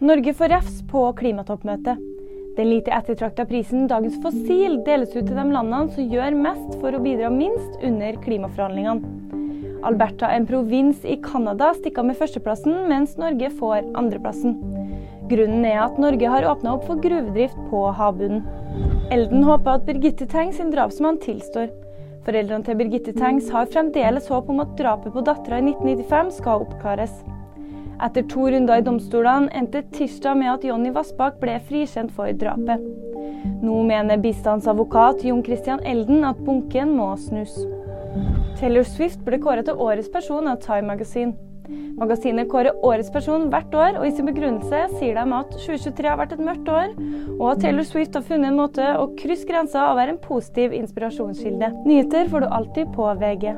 Norge får refs på klimatoppmøtet. Den lite ettertrakta prisen Dagens Fossil deles ut til de landene som gjør mest for å bidra minst under klimaforhandlingene. Alberta, en provins i Canada, stikker med førsteplassen, mens Norge får andreplassen. Grunnen er at Norge har åpna opp for gruvedrift på havbunnen. Elden håper at Birgitte Tengs sin drapsmann tilstår. Foreldrene til Birgitte Tengs har fremdeles håp om at drapet på dattera i 1995 skal oppklares. Etter to runder i domstolene endte tirsdag med at Jonny Vassbakk ble frikjent for drapet. Nå mener bistandsadvokat Jon Christian Elden at bunken må snus. Taylor Swift ble kåret til årets person av Time Magazine. Magasinet kårer årets person hvert år, og i sin begrunnelse sier de at 2023 har vært et mørkt år, og at Taylor Swift har funnet en måte å krysse grensa og være en positiv inspirasjonskilde. Nyheter får du alltid på VG.